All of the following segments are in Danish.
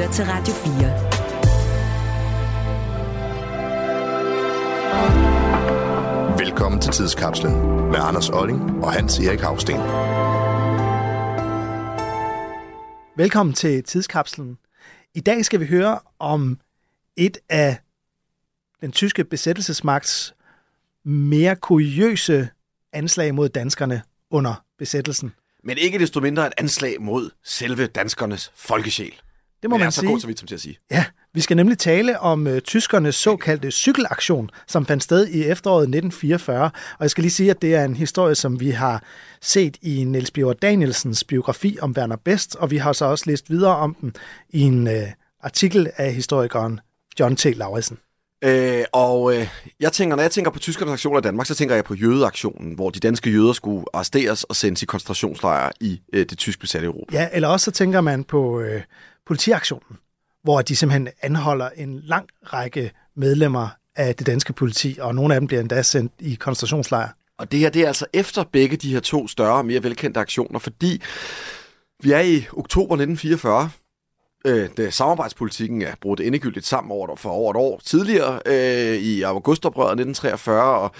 lytter til Radio 4. Velkommen til Tidskapslen med Anders Olling og Hans Erik Havsten. Velkommen til Tidskapslen. I dag skal vi høre om et af den tyske besættelsesmagts mere kuriøse anslag mod danskerne under besættelsen. Men ikke desto mindre et anslag mod selve danskernes folkesjæl. Det må Men man er så sige. god så vidt som til at sige. Ja, vi skal nemlig tale om uh, tyskernes såkaldte cykelaktion, som fandt sted i efteråret 1944. Og jeg skal lige sige, at det er en historie, som vi har set i Niels Bjørn Danielsens biografi om Werner Best, og vi har så også læst videre om den i en uh, artikel af historikeren John T. Lauritsen. Øh, og øh, jeg tænker, når jeg tænker på tyskernes aktion i Danmark, så tænker jeg på jødeaktionen, hvor de danske jøder skulle arresteres og sendes i koncentrationslejre i øh, det tysk besatte Europa. Ja, eller også så tænker man på øh, politiaktionen, hvor de simpelthen anholder en lang række medlemmer af det danske politi, og nogle af dem bliver endda sendt i koncentrationslejre. Og det her, det er altså efter begge de her to større, mere velkendte aktioner, fordi vi er i oktober 1944, øh, da samarbejdspolitikken er brudt endegyldigt sammen over, for over et år tidligere, øh, i augustoprøret 1943, og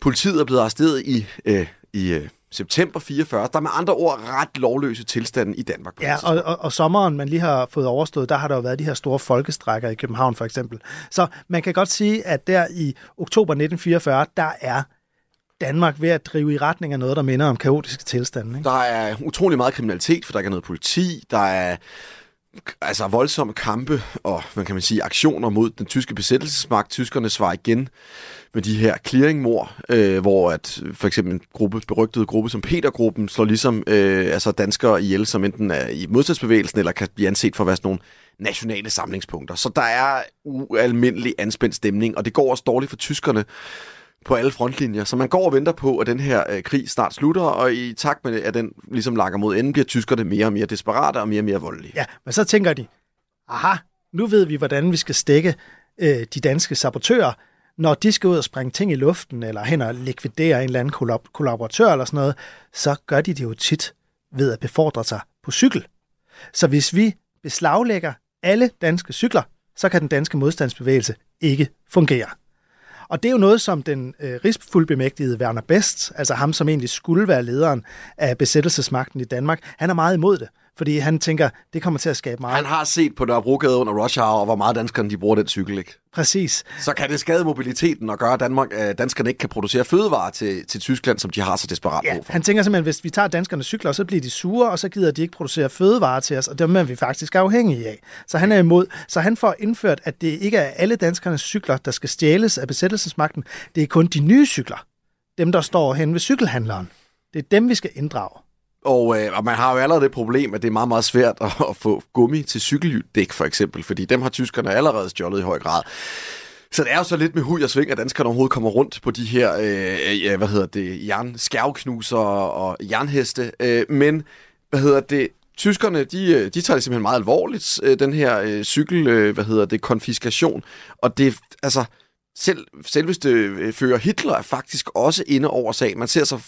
politiet er blevet arresteret i, øh, i øh, september 44. Der er med andre ord ret lovløse tilstanden i Danmark. Ja, og, og, og sommeren, man lige har fået overstået, der har der jo været de her store folkestrækker i København for eksempel. Så man kan godt sige, at der i oktober 1944, der er Danmark ved at drive i retning af noget, der minder om kaotiske tilstande. Ikke? Der er utrolig meget kriminalitet, for der ikke er noget politi. Der er altså voldsomme kampe og, hvad kan man sige, aktioner mod den tyske besættelsesmagt. Tyskerne svarer igen med de her clearingmor, øh, hvor at øh, for eksempel en gruppe, berygtede gruppe som Petergruppen slår ligesom øh, altså danskere ihjel, som enten er i modstandsbevægelsen eller kan blive anset for at være sådan nogle nationale samlingspunkter. Så der er ualmindelig anspændt stemning, og det går også dårligt for tyskerne på alle frontlinjer. Så man går og venter på, at den her øh, krig snart slutter, og i takt med, at den ligesom lakker mod enden, bliver tyskerne mere og mere desperate og mere og mere voldelige. Ja, men så tænker de, aha, nu ved vi, hvordan vi skal stikke øh, de danske sabotører, når de skal ud og springe ting i luften, eller hen og likvidere en eller anden kollab- kollaboratør eller sådan noget, så gør de det jo tit ved at befordre sig på cykel. Så hvis vi beslaglægger alle danske cykler, så kan den danske modstandsbevægelse ikke fungere. Og det er jo noget, som den øh, rigsfuldbemægtigede Werner Best, altså ham, som egentlig skulle være lederen af besættelsesmagten i Danmark, han er meget imod det, fordi han tænker, det kommer til at skabe meget. Han har set på Nørrebrogade under rush hour, hvor meget danskerne de bruger den cykel, ikke? Præcis. Så kan det skade mobiliteten og gøre, at Danmark, øh, danskerne ikke kan producere fødevarer til, til Tyskland, som de har så desperat Ja, brug for. han tænker simpelthen, hvis vi tager danskernes cykler, så bliver de sure, og så gider de ikke producere fødevarer til os, og dem er vi faktisk afhængige af. Så han er imod. Så han får indført, at det ikke er alle danskernes cykler, der skal stjæles af besættelsesmagten. Det er kun de nye cykler. Dem, der står hen ved cykelhandleren. Det er dem, vi skal inddrage. Og, øh, og man har jo allerede det problem, at det er meget, meget svært at, at få gummi til cykeldæk, for eksempel, fordi dem har tyskerne allerede stjålet i høj grad. Så det er jo så lidt med hud og sving, at danskerne overhovedet kommer rundt på de her, øh, ja, hvad hedder det, jernskærvknuser og jernheste. Øh, men, hvad hedder det, tyskerne, de, øh, de tager det simpelthen meget alvorligt, øh, den her øh, cykel, øh, hvad hedder det, konfiskation. Og det, altså, selv, selveste øh, fører Hitler er faktisk også inde over sagen. Man ser så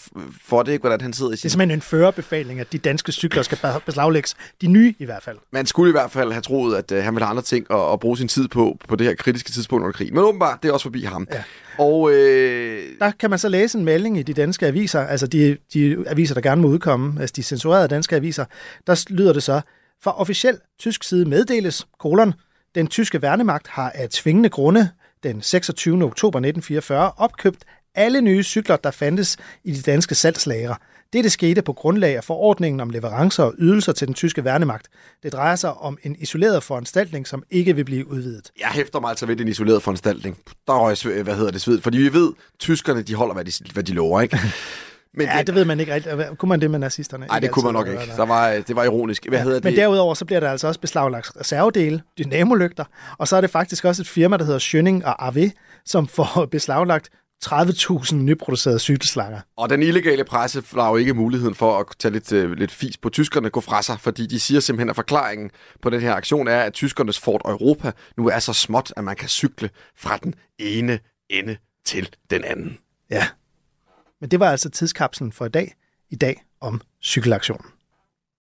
for det, ikke, hvordan han sidder i Det er sin... simpelthen en førerbefaling, at de danske cykler skal be- beslaglægges. De nye i hvert fald. Man skulle i hvert fald have troet, at øh, han ville have andre ting at, at bruge sin tid på, på det her kritiske tidspunkt under krigen. Men åbenbart, det er også forbi ham. Ja. Og øh, Der kan man så læse en melding i de danske aviser, altså de, de aviser, der gerne må udkomme, altså de censurerede danske aviser, der lyder det så, fra officiel tysk side meddeles, kolon, den tyske værnemagt har af tvingende grunde den 26. oktober 1944 opkøbt alle nye cykler, der fandtes i de danske salgslager. Dette skete på grundlag af forordningen om leverancer og ydelser til den tyske værnemagt. Det drejer sig om en isoleret foranstaltning, som ikke vil blive udvidet. jeg hæfter mig altså ved den isolerede foranstaltning. Der røg, hvad hedder det, sved. Fordi vi ved, tyskerne, de holder, hvad de, hvad de lover, ikke? Men Ja, det ved man ikke rigtigt. Kunne man det med nazisterne? Nej, det kunne man nok ikke. Der var, det var ironisk. Hvad hedder Men det? derudover så bliver der altså også beslaglagt reservedele, dynamolygter, og så er det faktisk også et firma, der hedder Schønning og AV, som får beslaglagt 30.000 nyproducerede cykelslanger. Og den illegale presse har jo ikke muligheden for at tage lidt, øh, lidt fis på tyskerne gå fra sig, fordi de siger simpelthen, at forklaringen på den her aktion er, at tyskernes Fort Europa nu er så småt, at man kan cykle fra den ene ende til den anden. Ja. Men det var altså tidskapslen for i dag. I dag om cykelaktionen.